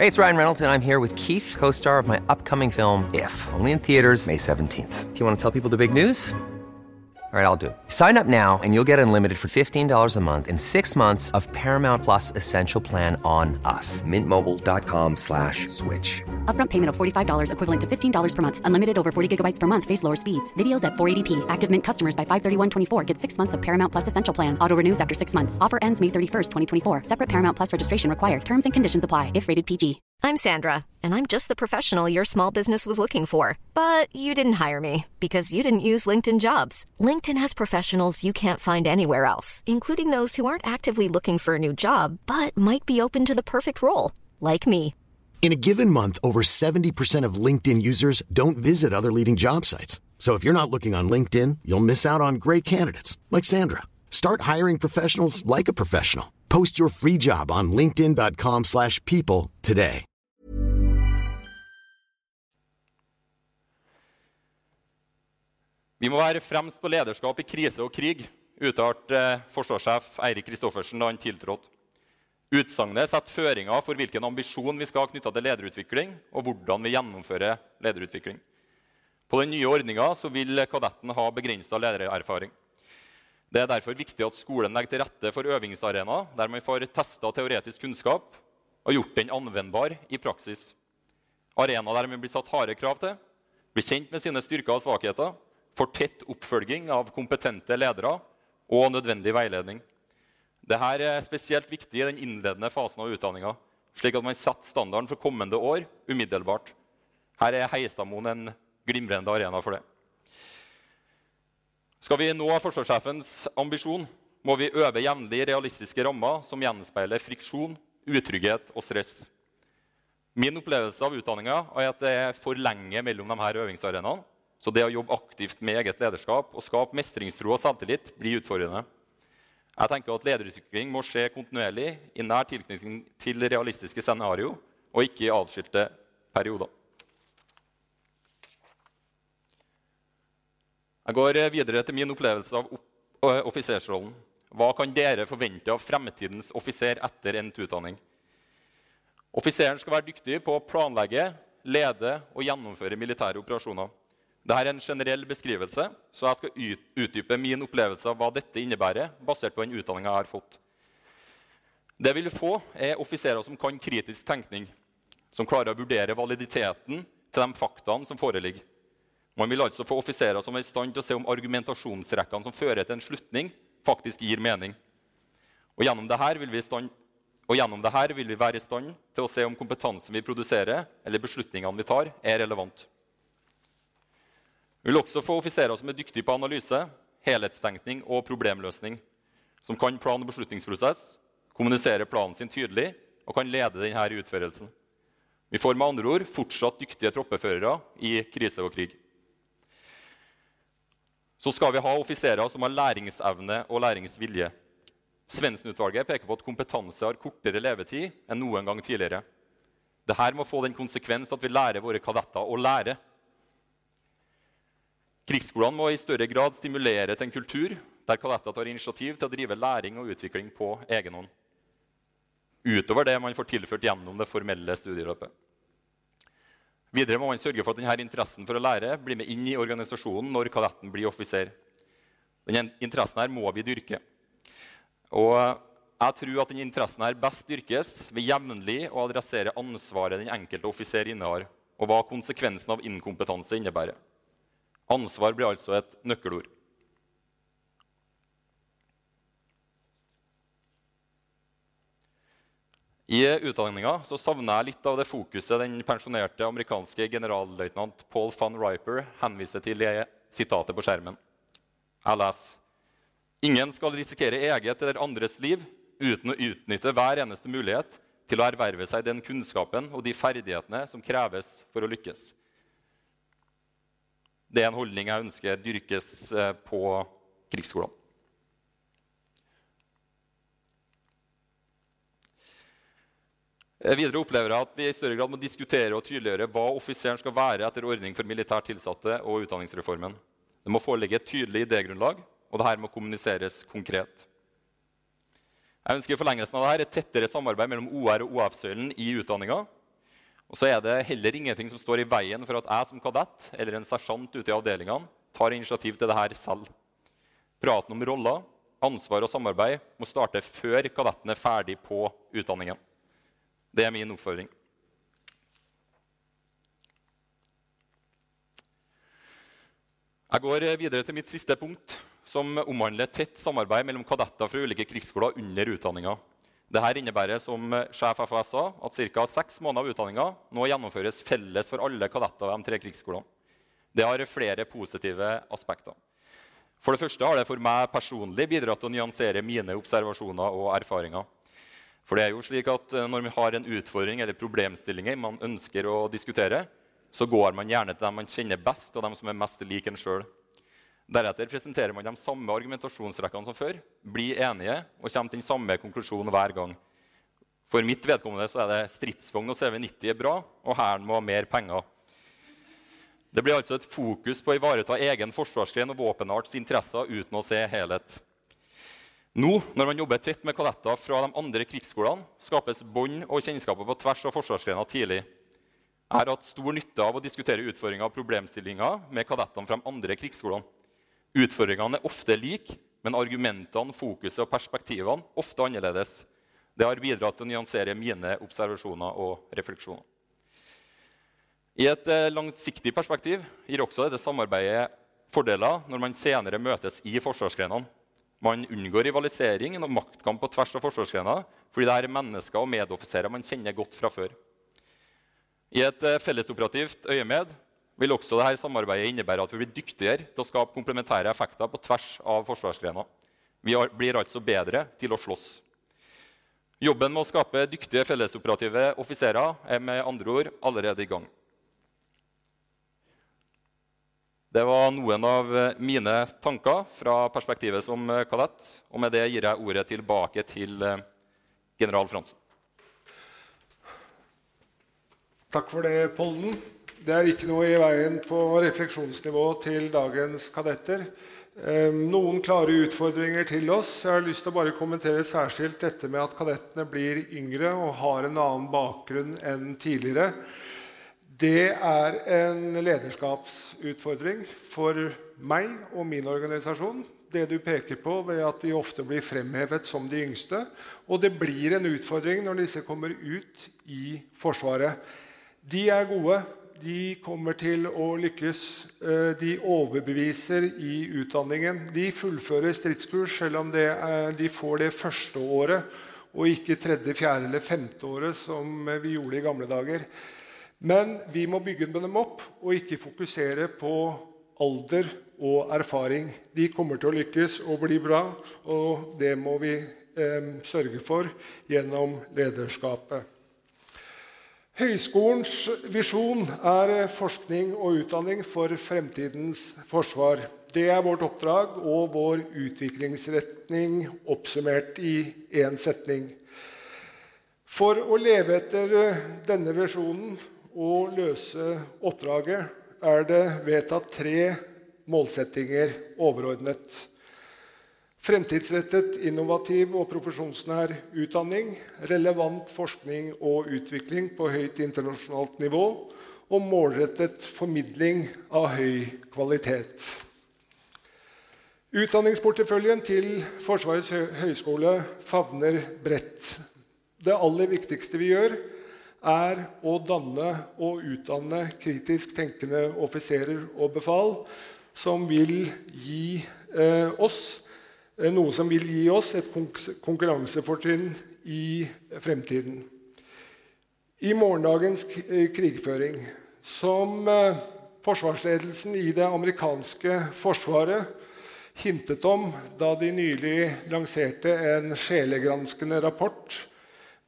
Hey, it's Ryan Reynolds, and I'm here with Keith, co star of my upcoming film, If, only in theaters, May 17th. Do you want to tell people the big news? All right, I'll do it. Sign up now and you'll get unlimited for $15 a month in six months of Paramount Plus Essential Plan on us. Mintmobile.com slash switch.
Upfront payment of $45 equivalent to $15 per month. Unlimited over 40 gigabytes per month. Face lower speeds. Videos at 480p. Active Mint customers by 531.24 get six months of Paramount Plus Essential Plan. Auto renews after six months. Offer ends May 31st, 2024. Separate Paramount Plus registration required. Terms and conditions apply if rated PG.
I'm Sandra, and I'm just the professional your small business was looking for. But you didn't hire me because you didn't use LinkedIn jobs. LinkedIn has professionals you can't find anywhere else, including those who aren't actively looking for a new job but might be open to the perfect role, like me.
In a given month, over 70% of LinkedIn users don't visit other leading job sites. So if you're not looking on LinkedIn, you'll miss out on great candidates like Sandra. Start hiring professionals like a professional. Post your free job on linkedin.com/people today.
Vi må være fremst på lederskap i krise og krig, uttalte eh, forsvarssjef Eirik Kristoffersen da han tiltrådte. Utsagnet setter føringer for hvilken ambisjon vi skal ha knytta til lederutvikling, og hvordan vi gjennomfører lederutvikling. På den nye ordninga vil kadetten ha begrensa ledererfaring. Det er derfor viktig at skolen legger til rette for øvingsarenaer der man får testa teoretisk kunnskap og gjort den anvendbar i praksis. Arenaer der man blir satt harde krav til, blir kjent med sine styrker og svakheter, får tett oppfølging av kompetente ledere og nødvendig veiledning. Dette er spesielt viktig i den innledende fasen av utdanninga, slik at man setter standarden for kommende år umiddelbart. Her er Heistadmoen en glimrende arena for det. Skal vi nå forsvarssjefens ambisjon, må vi øve jevnlig realistiske rammer som gjenspeiler friksjon, utrygghet og stress. Min opplevelse av utdanninga er at det er for lenge mellom disse øvingsarenaene. Så det å jobbe aktivt med eget lederskap og skape mestringstro og selvtillit blir utfordrende. Jeg tenker at Lederutvikling må skje kontinuerlig i nær tilknytning til realistiske scenario, og ikke i atskilte perioder. Jeg går videre til min opplevelse av offisersrollen. Hva kan dere forvente av fremtidens offiser etter endt utdanning? Offiseren skal være dyktig på å planlegge, lede og gjennomføre militære operasjoner. Dette er en generell beskrivelse, så jeg skal utdype min opplevelse av hva dette innebærer, basert på den utdanninga jeg har fått. Det vi vil få, er offiserer som kan kritisk tenkning, som klarer å vurdere validiteten til de faktaene som foreligger. Man vil altså få offiserer som er i stand til å se om argumentasjonsrekkene som fører til en slutning, faktisk gir mening. Og gjennom dette vil vi, stand, vil vi være i stand til å se om kompetansen vi produserer, eller beslutningene vi tar, er relevant. Vi vil også få offiserer som er dyktige på analyse, helhetstenkning og problemløsning. Som kan plan- og beslutningsprosess, kommunisere planen sin tydelig og kan lede denne utførelsen. Vi får med andre ord fortsatt dyktige troppeførere i krise og krig. Så skal vi ha offiserer som har læringsevne og læringsvilje. Svendsen-utvalget peker på at kompetanse har kortere levetid enn noen gang tidligere. Dette må få den konsekvens at vi lærer våre kadetter å lære. Krigsskolene må i større grad stimulere til en kultur der kadetter tar initiativ til å drive læring og utvikling på egen hånd. Utover det man får tilført gjennom det formelle studieløpet. Videre må man sørge for at denne interessen for å lære blir med inn i organisasjonen når kadetten blir offiser. Denne interessen her må vi dyrke. Og jeg tror at denne interessen her best dyrkes ved jevnlig å adressere ansvaret den enkelte offiser innehar, og hva konsekvensen av inkompetanse innebærer. Ansvar blir altså et nøkkelord. I utdanninga savner jeg litt av det fokuset den pensjonerte amerikanske generalløytnant Paul van Riper henviser til i sitatet på skjermen. Jeg leser Ingen skal risikere eget eller andres liv uten å utnytte hver eneste mulighet til å erverve seg den kunnskapen og de ferdighetene som kreves for å lykkes. Det er en holdning jeg ønsker dyrkes eh, på krigsskolene. Videre opplever jeg at vi i større grad må diskutere og tydeliggjøre hva offiseren skal være etter ordning for militært tilsatte og utdanningsreformen. Det må foreligge et tydelig idégrunnlag, og dette må kommuniseres konkret. Jeg ønsker i forlengelsen av dette et tettere samarbeid mellom OR og OF-søylen i utdanninga. Og så er det heller ingenting som står i veien for at jeg som kadett eller en sersjant ute i avdelingene tar initiativ til dette selv. Praten om roller, ansvar og samarbeid må starte før kadetten er ferdig på utdanningen. Det er min oppfordring. Jeg går videre til mitt siste punkt, som omhandler tett samarbeid mellom kadetter fra ulike krigsskoler under utdanninga. Dette innebærer som sjef FHS sa, at ca. seks måneder av utdanninga nå gjennomføres felles for alle kadetter ved de tre krigsskolene. Det har flere positive aspekter. For det første har det for meg personlig bidratt til å nyansere mine observasjoner og erfaringer. For det er jo slik at eh, Når vi har en utfordring eller problemstillinger man ønsker å diskutere, så går man gjerne til dem man kjenner best, og dem som er mest lik en sjøl. Deretter presenterer man de samme argumentasjonsrekkene som før, blir enige og kommer til den samme konklusjonen hver gang. For mitt vedkommende så er det stridsvogn og CV90 er bra, og Hæren må ha mer penger. Det blir altså et fokus på å ivareta egen forsvarsgren og våpenarts interesser uten å se helhet. Nå, når man jobber tett med kadetter fra de andre krigsskolene, skapes bånd og kjennskaper på tvers av forsvarsgrener tidlig. Jeg har hatt stor nytte av å diskutere utfordringer og problemstillinger med kadettene fra de andre krigsskolene. Utfordringene er ofte like, men argumentene, fokuset og perspektivene ofte annerledes. Det har bidratt til å nyansere mine observasjoner og refleksjoner. I et eh, langsiktig perspektiv gir også dette samarbeidet fordeler når man senere møtes i forsvarsgrenene. Man unngår rivalisering og maktkamp på tvers av forsvarsgrener fordi det er mennesker og medoffiserer man kjenner godt fra før. I et eh, fellesoperativt øyemed vil også dette samarbeidet innebære at vi blir dyktigere til å skape komplementære effekter på tvers av forsvarsgrener. Vi blir altså bedre til å slåss. Jobben med å skape dyktige fellesoperative offiserer er med andre ord allerede i gang. Det var noen av mine tanker fra perspektivet som kadett. Og med det gir jeg ordet tilbake til eh, general Fransen.
Takk for det, Polden. Det er ikke noe i veien på refleksjonsnivå til dagens kadetter. Ehm, noen klare utfordringer til oss. Jeg har lyst til å bare kommentere særskilt dette med at kadettene blir yngre og har en annen bakgrunn enn tidligere. Det er en lederskapsutfordring for meg og min organisasjon. Det du peker på ved at de ofte blir fremhevet som de yngste. Og det blir en utfordring når disse kommer ut i Forsvaret. De er gode, de kommer til å lykkes. Eh, de overbeviser i utdanningen. De fullfører stridskurs selv om er, de får det første året og ikke tredje, fjerde eller femte året, som vi gjorde i gamle dager. Men vi må bygge dem opp og ikke fokusere på alder og erfaring. De kommer til å lykkes og bli bra, og det må vi eh, sørge for gjennom lederskapet. Høyskolens visjon er forskning og utdanning for fremtidens forsvar. Det er vårt oppdrag og vår utviklingsretning oppsummert i én setning. For å leve etter denne visjonen og løse oppdraget er det vedtatt tre målsettinger overordnet. Fremtidsrettet, innovativ og profesjonsnær utdanning, relevant forskning og utvikling på høyt internasjonalt nivå og målrettet formidling av høy kvalitet. Utdanningsporteføljen til Forsvarets høgskole favner bredt. Det aller viktigste vi gjør, er å danne og utdanne kritisk tenkende offiserer og befal som vil gi eh, oss noe som vil gi oss et konkurransefortrinn i fremtiden. I morgendagens eh, krigføring, som eh, forsvarsledelsen i det amerikanske forsvaret hintet om da de nylig lanserte en sjelegranskende rapport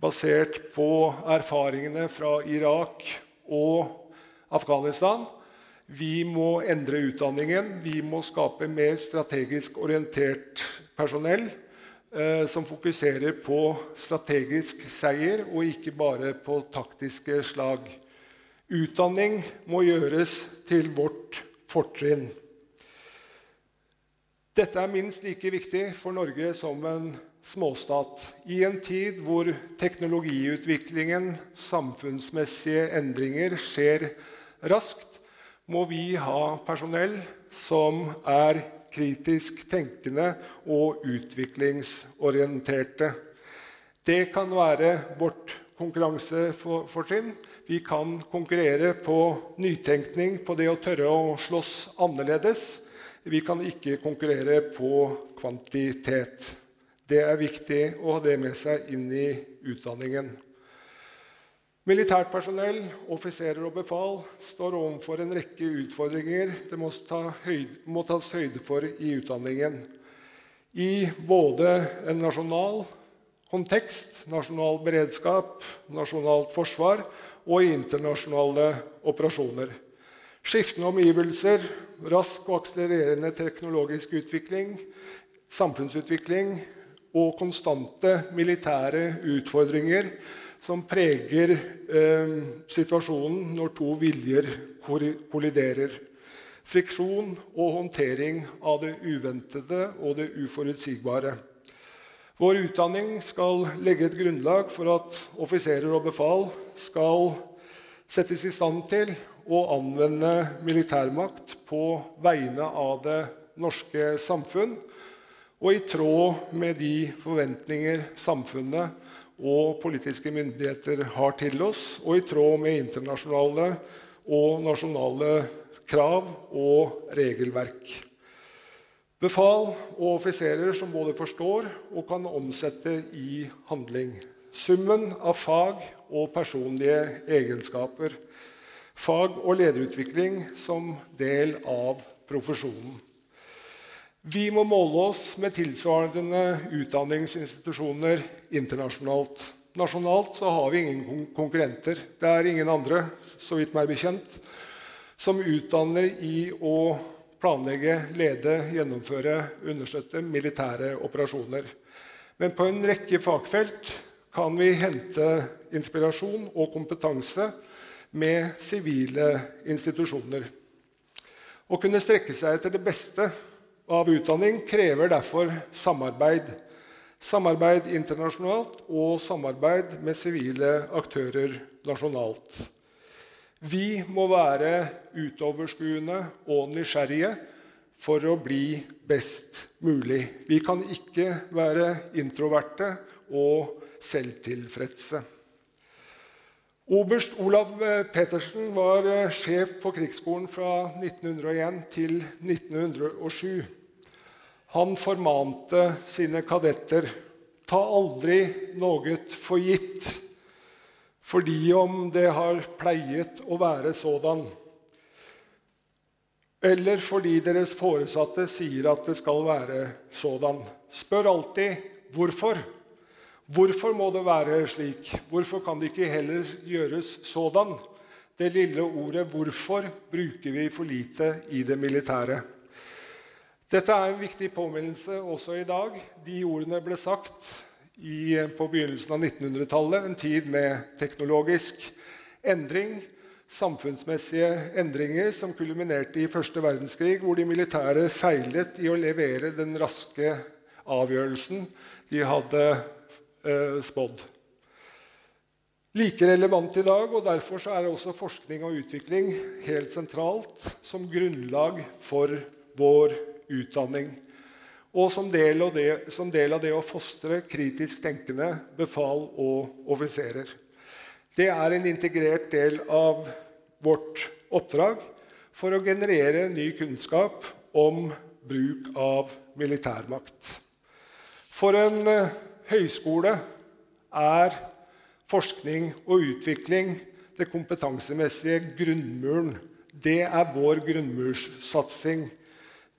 basert på erfaringene fra Irak og Afghanistan, vi må endre utdanningen. Vi må skape mer strategisk orientert personell eh, som fokuserer på strategisk seier og ikke bare på taktiske slag. Utdanning må gjøres til vårt fortrinn. Dette er minst like viktig for Norge som en småstat. I en tid hvor teknologiutviklingen, samfunnsmessige endringer, skjer raskt, må vi ha personell som er kritisk tenkende og utviklingsorienterte. Det kan være vårt konkurransefortrinn. Vi kan konkurrere på nytenkning, på det å tørre å slåss annerledes. Vi kan ikke konkurrere på kvantitet. Det er viktig å ha det med seg inn i utdanningen. Militært personell, offiserer og befal står overfor en rekke utfordringer det må, ta høyde, må tas høyde for i utdanningen. I både en nasjonal kontekst, nasjonal beredskap, nasjonalt forsvar og i internasjonale operasjoner. Skiftende omgivelser, rask og akselererende teknologisk utvikling, samfunnsutvikling og konstante militære utfordringer som preger eh, situasjonen når to viljer kolliderer. Friksjon og håndtering av det uventede og det uforutsigbare. Vår utdanning skal legge et grunnlag for at offiserer og befal skal settes i stand til å anvende militærmakt på vegne av det norske samfunn og i tråd med de forventninger samfunnet og politiske myndigheter har til oss, og i tråd med internasjonale og nasjonale krav og regelverk. Befal og offiserer som både forstår og kan omsette i handling. Summen av fag og personlige egenskaper. Fag- og lederutvikling som del av profesjonen. Vi må måle oss med tilsvarende utdanningsinstitusjoner internasjonalt. Nasjonalt så har vi ingen konkurrenter. Det er ingen andre, så vidt meg bekjent, som utdanner i å planlegge, lede, gjennomføre, understøtte militære operasjoner. Men på en rekke fagfelt kan vi hente inspirasjon og kompetanse med sivile institusjoner. Å kunne strekke seg etter det beste av utdanning krever derfor samarbeid. Samarbeid internasjonalt og samarbeid med sivile aktører nasjonalt. Vi må være utoverskuende og nysgjerrige for å bli best mulig. Vi kan ikke være introverte og selvtilfredse. Oberst Olav Petersen var sjef på Krigsskolen fra 1901 til 1907. Han formante sine kadetter ta aldri noe for gitt, fordi om det har pleiet å være sådan, eller fordi deres foresatte sier at det skal være sådan. Spør alltid hvorfor. Hvorfor må det være slik? Hvorfor kan det ikke heller gjøres sådan? Det lille ordet 'hvorfor' bruker vi for lite i det militære. Dette er en viktig påminnelse også i dag. De ordene ble sagt i, på begynnelsen av 1900-tallet, en tid med teknologisk endring, samfunnsmessige endringer som kulminerte i første verdenskrig, hvor de militære feilet i å levere den raske avgjørelsen de hadde eh, spådd. Like relevant i dag, og derfor er også forskning og utvikling helt sentralt som grunnlag for vår utdanning. Og som del, det, som del av det å fostre kritisk tenkende befal og offiserer. Det er en integrert del av vårt oppdrag for å generere ny kunnskap om bruk av militærmakt. For en eh, høyskole er forskning og utvikling det kompetansemessige grunnmuren. Det er vår grunnmurssatsing.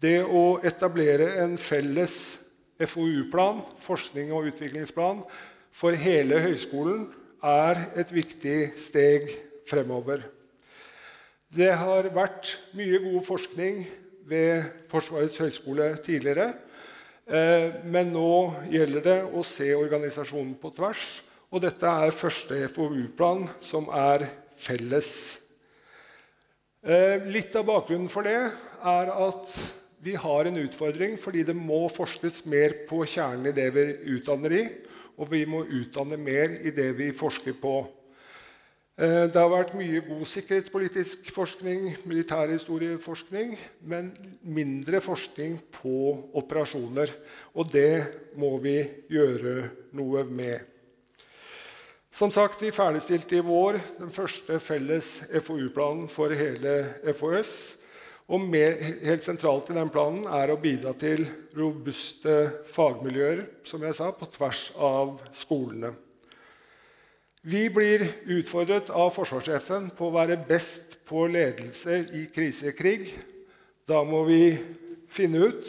Det å etablere en felles FoU-plan, forskning og utviklingsplan, for hele høyskolen er et viktig steg fremover. Det har vært mye god forskning ved Forsvarets høgskole tidligere. Eh, men nå gjelder det å se organisasjonen på tvers og dette er første FoU-plan som er felles. Eh, litt av bakgrunnen for det er at vi har en utfordring fordi det må forskes mer på kjernen i det vi utdanner i, og vi må utdanne mer i det vi forsker på. Eh, det har vært mye god sikkerhetspolitisk forskning, militærhistorieforskning, men mindre forskning på operasjoner. Og det må vi gjøre noe med. Som sagt, Vi ferdigstilte i vår den første felles FoU-planen for hele FOS. Og mer, helt sentralt i den planen er å bidra til robuste fagmiljøer som jeg sa, på tvers av skolene. Vi blir utfordret av forsvarssjefen på å være best på ledelse i krisekrig. Da må vi finne ut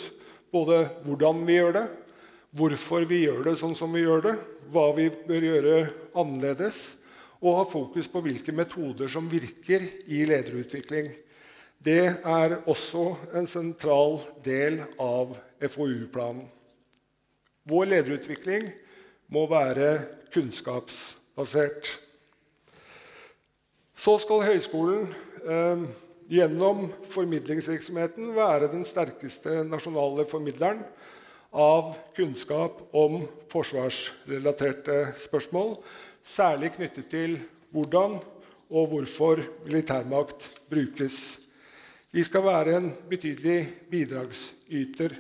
både hvordan vi gjør det, hvorfor vi gjør det sånn som vi gjør det, hva vi bør gjøre annerledes, og ha fokus på hvilke metoder som virker i lederutvikling. Det er også en sentral del av FoU-planen. Vår lederutvikling må være kunnskapsbasert. Så skal høyskolen eh, gjennom formidlingsvirksomheten være den sterkeste nasjonale formidleren av kunnskap om forsvarsrelaterte spørsmål, særlig knyttet til hvordan og hvorfor militærmakt brukes. Vi skal være en betydelig bidragsyter.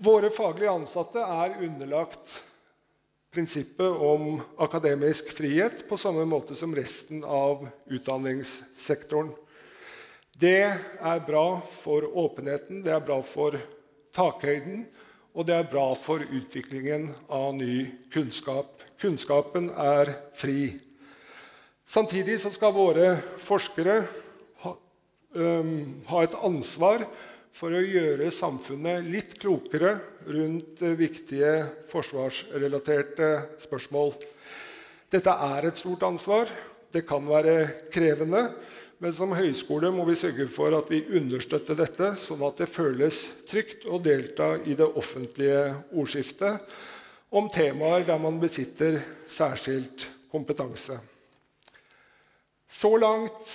Våre faglige ansatte er underlagt prinsippet om akademisk frihet på samme måte som resten av utdanningssektoren. Det er bra for åpenheten, det er bra for takhøyden, og det er bra for utviklingen av ny kunnskap. Kunnskapen er fri. Samtidig skal våre forskere ha, et ansvar for å gjøre samfunnet litt klokere rundt uh, viktige forsvarsrelaterte spørsmål. Dette er et stort ansvar. Det kan være krevende. Men som høyskole må vi sørge for at vi understøtter dette, sånn at det føles trygt å delta i det offentlige ordskiftet om temaer der man besitter særskilt kompetanse. Så langt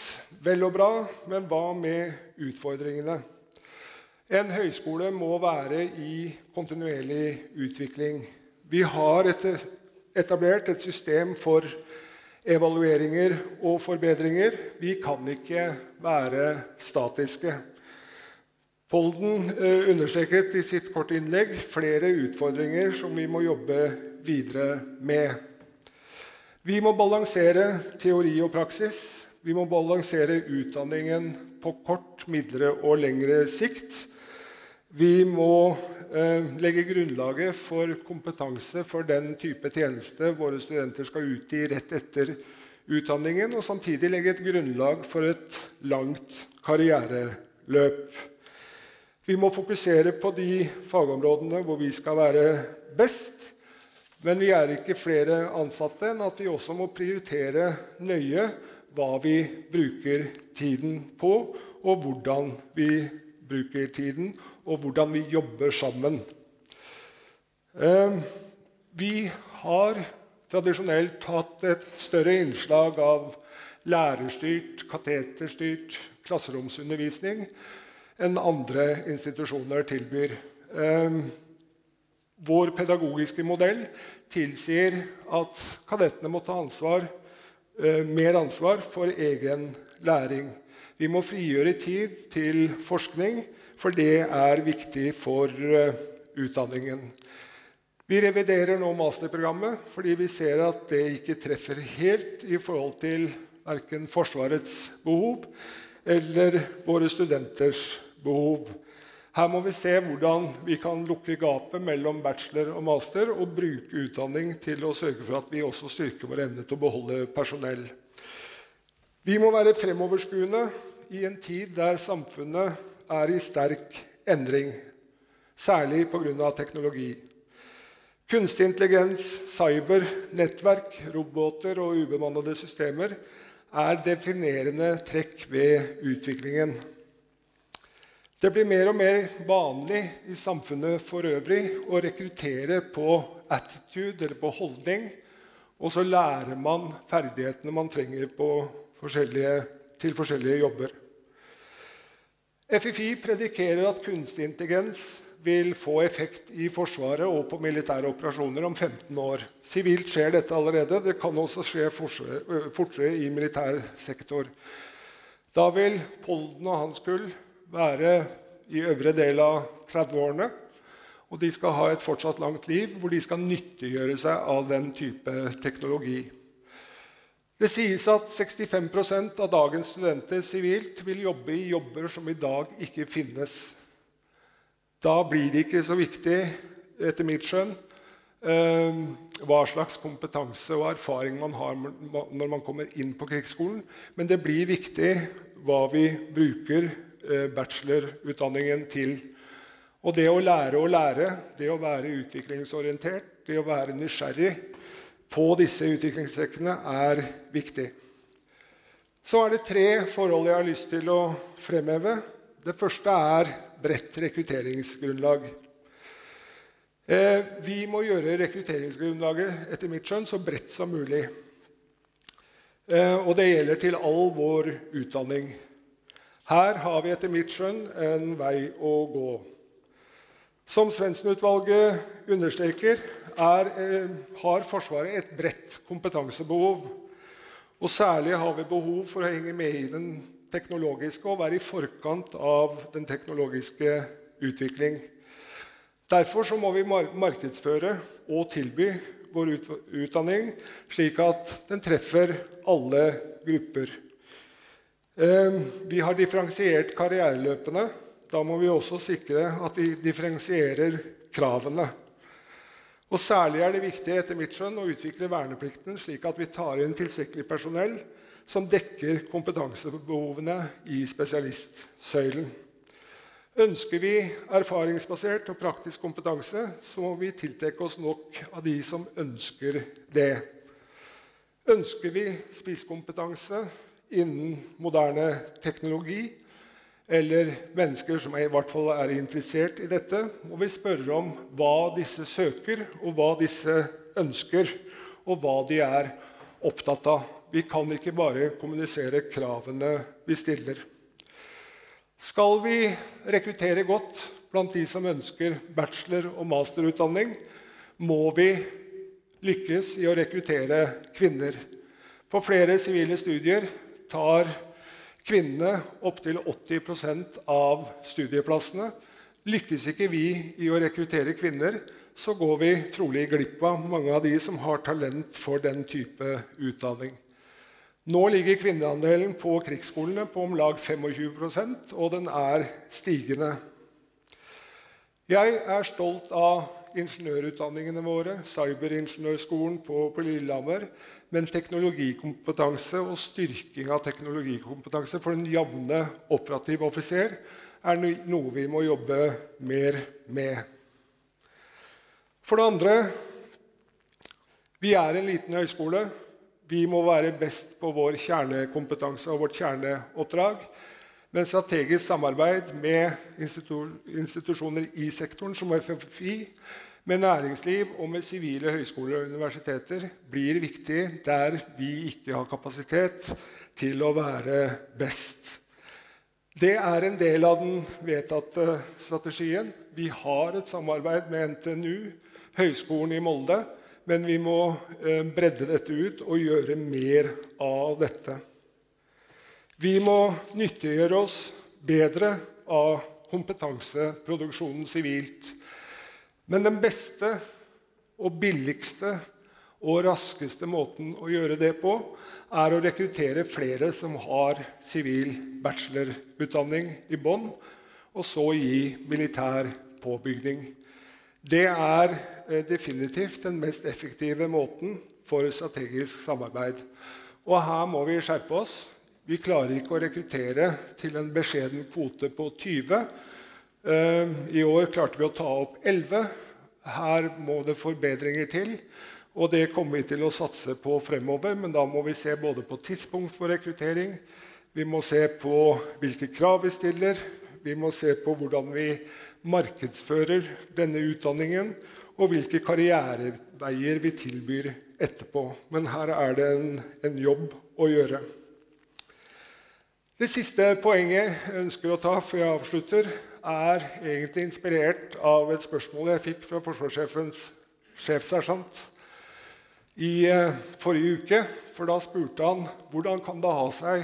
vel og bra, men hva med utfordringene? En høyskole må være i kontinuerlig utvikling. Vi har etablert et system for evalueringer og forbedringer. Vi kan ikke være statiske. Polden eh, understreket i sitt korte innlegg flere utfordringer som vi må jobbe videre med. Vi må balansere teori og praksis. Vi må balansere utdanningen på kort, midlere og lengre sikt. Vi må eh, legge grunnlaget for kompetanse for den type tjeneste våre studenter skal ut i rett etter utdanningen, og samtidig legge et grunnlag for et langt karriereløp. Vi må fokusere på de fagområdene hvor vi skal være best. Men vi er ikke flere ansatte enn at vi også må prioritere nøye hva vi bruker tiden på, og hvordan vi bruker tiden, og hvordan vi jobber sammen. Eh, vi har tradisjonelt hatt et større innslag av lærerstyrt, kateterstyrt klasseromsundervisning enn andre institusjoner tilbyr. Vår pedagogiske modell tilsier at kadettene må ta ansvar, eh, mer ansvar for egen læring. Vi må frigjøre tid til forskning, for det er viktig for eh, utdanningen. Vi reviderer nå masterprogrammet fordi vi ser at det ikke treffer helt i forhold til verken Forsvarets behov eller våre studenters behov. Her må vi se hvordan vi kan lukke gapet mellom bachelor og master og bruke utdanning til å sørge for at vi også styrker vår evne til å beholde personell. Vi må være fremoverskuende i en tid der samfunnet er i sterk endring, særlig pga. teknologi. Kunstig intelligens, cyber, nettverk, roboter og ubemannede systemer er definerende trekk ved utviklingen. Det blir mer og mer vanlig i samfunnet for øvrig å rekruttere på attitude eller på holdning, og så lærer man ferdighetene man trenger forskjellige, til forskjellige jobber. FFI predikerer at kunstig intelligens vil få effekt i Forsvaret og på militære operasjoner om 15 år. Sivilt skjer dette allerede. Det kan også skje fortere i militær sektor. Da vil Polden og hans kull være i øvre del av 30-årene. Og de skal ha et fortsatt langt liv hvor de skal nyttiggjøre seg av den type teknologi. Det sies at 65% av dagens studenter sivilt vil jobbe i jobber som i dag ikke finnes. Da blir det ikke så viktig, etter mitt skjønn, eh, hva slags kompetanse og erfaring man har når man kommer inn på krigsskolen. Men det blir viktig hva vi bruker bachelorutdanningen til. Og det å lære å lære, det å være utviklingsorientert, det å være nysgjerrig på disse utviklingstrekkene, er viktig. Så er det tre forhold jeg har lyst til å fremheve. Det første er bredt rekrutteringsgrunnlag. Eh, vi må gjøre rekrutteringsgrunnlaget etter mitt skjønn, så bredt som mulig. Eh, og det gjelder til all vår utdanning. Her har vi etter mitt skjønn en vei å gå. Som Svendsen-utvalget understreker, er, eh, har Forsvaret et bredt kompetansebehov. Og særlig har vi behov for å henge med i den teknologiske og være i forkant av den teknologiske utvikling. Derfor må vi markedsføre og tilby vår utdanning slik at den treffer alle grupper. Ehm, vi har differensiert karriereløpene. Da må vi også sikre at vi differensierer kravene. Og Særlig er det viktig etter mitt skjønn, å utvikle verneplikten slik at vi tar inn tilstrekkelig personell som dekker kompetansebehovene i spesialistsøylen. Ønsker vi erfaringsbasert og praktisk kompetanse, så må vi tiltrekke oss nok av de som ønsker det. Ønsker vi spisskompetanse innen moderne teknologi, eller mennesker som i hvert fall er interessert i dette, må vi spørre om hva disse søker, og hva disse ønsker, og hva de er opptatt av. Vi kan ikke bare kommunisere kravene vi stiller. Skal vi rekruttere godt blant de som ønsker bachelor- og masterutdanning, må vi lykkes i å rekruttere kvinner. På flere sivile studier tar kvinnene opptil 80% av studieplassene. Lykkes ikke vi i å rekruttere kvinner, så går vi trolig glipp av mange av de som har talent for den type utdanning. Nå ligger kvinneandelen på krigsskolene på om lag 25% og den er stigende. Jeg er stolt av ingeniørutdanningene våre, cyberingeniørskolen på, på Lillehammer, men teknologikompetanse og styrking av teknologikompetanse for den jevne operative offiser er noe vi må jobbe mer med. For det andre Vi er en liten høyskole. Vi må være best på vår kjernekompetanse og vårt kjerneoppdrag. Men strategisk samarbeid med institusjoner i sektoren, som FFI, med næringsliv og med sivile høyskoler og universiteter blir viktig der vi ikke har kapasitet til å være best. Det er en del av den vedtatte strategien. Vi har et samarbeid med NTNU, Høgskolen i Molde, men vi må eh, bredde dette ut og gjøre mer av dette. Vi må nyttiggjøre oss bedre av kompetanseproduksjonen sivilt. Men den beste og billigste og raskeste måten å gjøre det på er å rekruttere flere som har sivil bachelorutdanning i bånn, og så gi militær påbygning. Det er eh, definitivt den mest effektive måten for strategisk samarbeid. Og her må vi skjerpe oss. Vi klarer ikke å rekruttere til en beskjeden kvote på 20. Eh, I år klarte vi å ta opp 11. Her må det forbedringer til. Og det kommer vi til å satse på fremover, men da må vi se både på tidspunkt for rekruttering, vi må se på hvilke krav vi stiller, vi må se på hvordan vi markedsfører denne utdanningen, og hvilke karriereveier vi tilbyr etterpå. Men her er det en, en jobb å gjøre. Det siste poenget jeg ønsker å ta før jeg avslutter, er egentlig inspirert av et spørsmål jeg fikk fra forsvarssjefens sjefsersjant i eh, forrige uke. For da spurte han hvordan kan det ha seg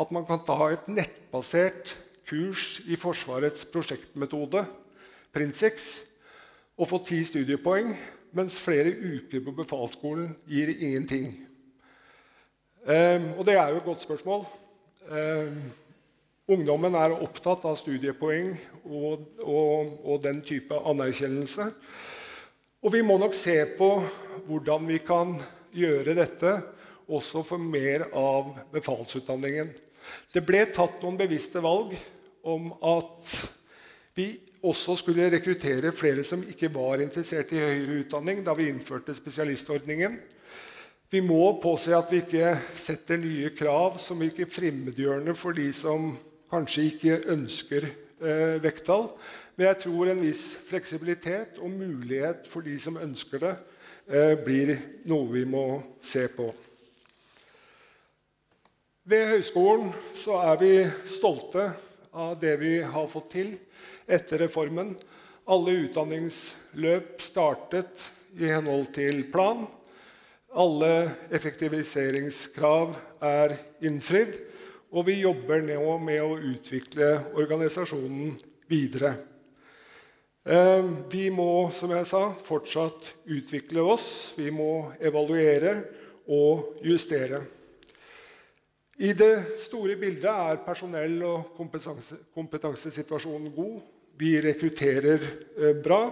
at man kan ta et nettbasert kurs i Forsvarets prosjektmetode, Prinsex, og få ti studiepoeng, mens flere uker på befalsskolen gir ingenting. Eh, og det er jo et godt spørsmål. Eh, ungdommen er opptatt av studiepoeng og, og, og den type anerkjennelse. Og vi må nok se på hvordan vi kan gjøre dette også for mer av befalsutdanningen. Det ble tatt noen bevisste valg om at vi også skulle rekruttere flere som ikke var interessert i høyere utdanning da vi innførte spesialistordningen. Vi må påse at vi ikke setter nye krav som virker fremmedgjørende for de som kanskje ikke ønsker eh, vekttall. Men jeg tror en viss fleksibilitet og mulighet for de som ønsker det, eh, blir noe vi må se på. Ved høyskolen så er vi stolte av det vi har fått til etter reformen. Alle utdanningsløp startet i henhold til plan. Alle effektiviseringskrav er innfridd. Og vi jobber nå med å utvikle organisasjonen videre. Ehm, vi må som jeg sa, fortsatt utvikle oss. Vi må evaluere og justere. I det store bildet er personell- og kompetanse, kompetansesituasjonen god. Vi rekrutterer eh, bra,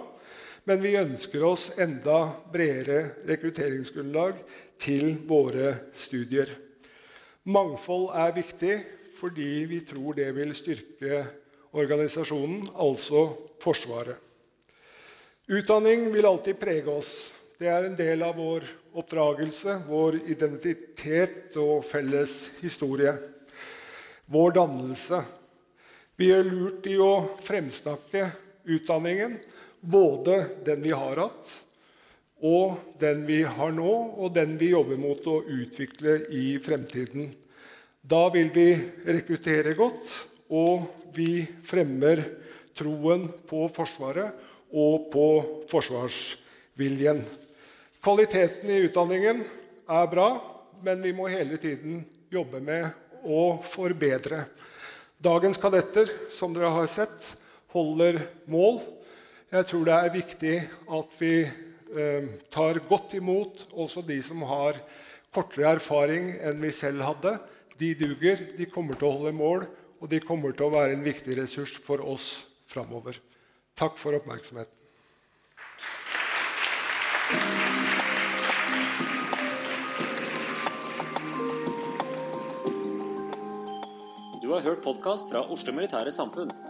men vi ønsker oss enda bredere rekrutteringsgrunnlag til våre studier. Mangfold er viktig fordi vi tror det vil styrke organisasjonen, altså Forsvaret. Utdanning vil alltid prege oss. Det er en del av vår oppdragelse, vår identitet og felles historie. Vår dannelse. Vi gjør lurt i å fremsnakke utdanningen, både den vi har hatt, og den vi har nå, og den vi jobber mot å utvikle i fremtiden. Da vil vi rekruttere godt, og vi fremmer troen på Forsvaret og på forsvarsviljen. Kvaliteten i utdanningen er bra, men vi må hele tiden jobbe med å forbedre. Dagens kadetter, som dere har sett, holder mål. Jeg tror det er viktig at vi eh, tar godt imot også de som har kortere erfaring enn vi selv hadde. De duger, de kommer til å holde mål, og de kommer til å være en viktig ressurs for oss framover. Takk for oppmerksomheten.
Du har hørt podkast fra Oslo Militære Samfunn.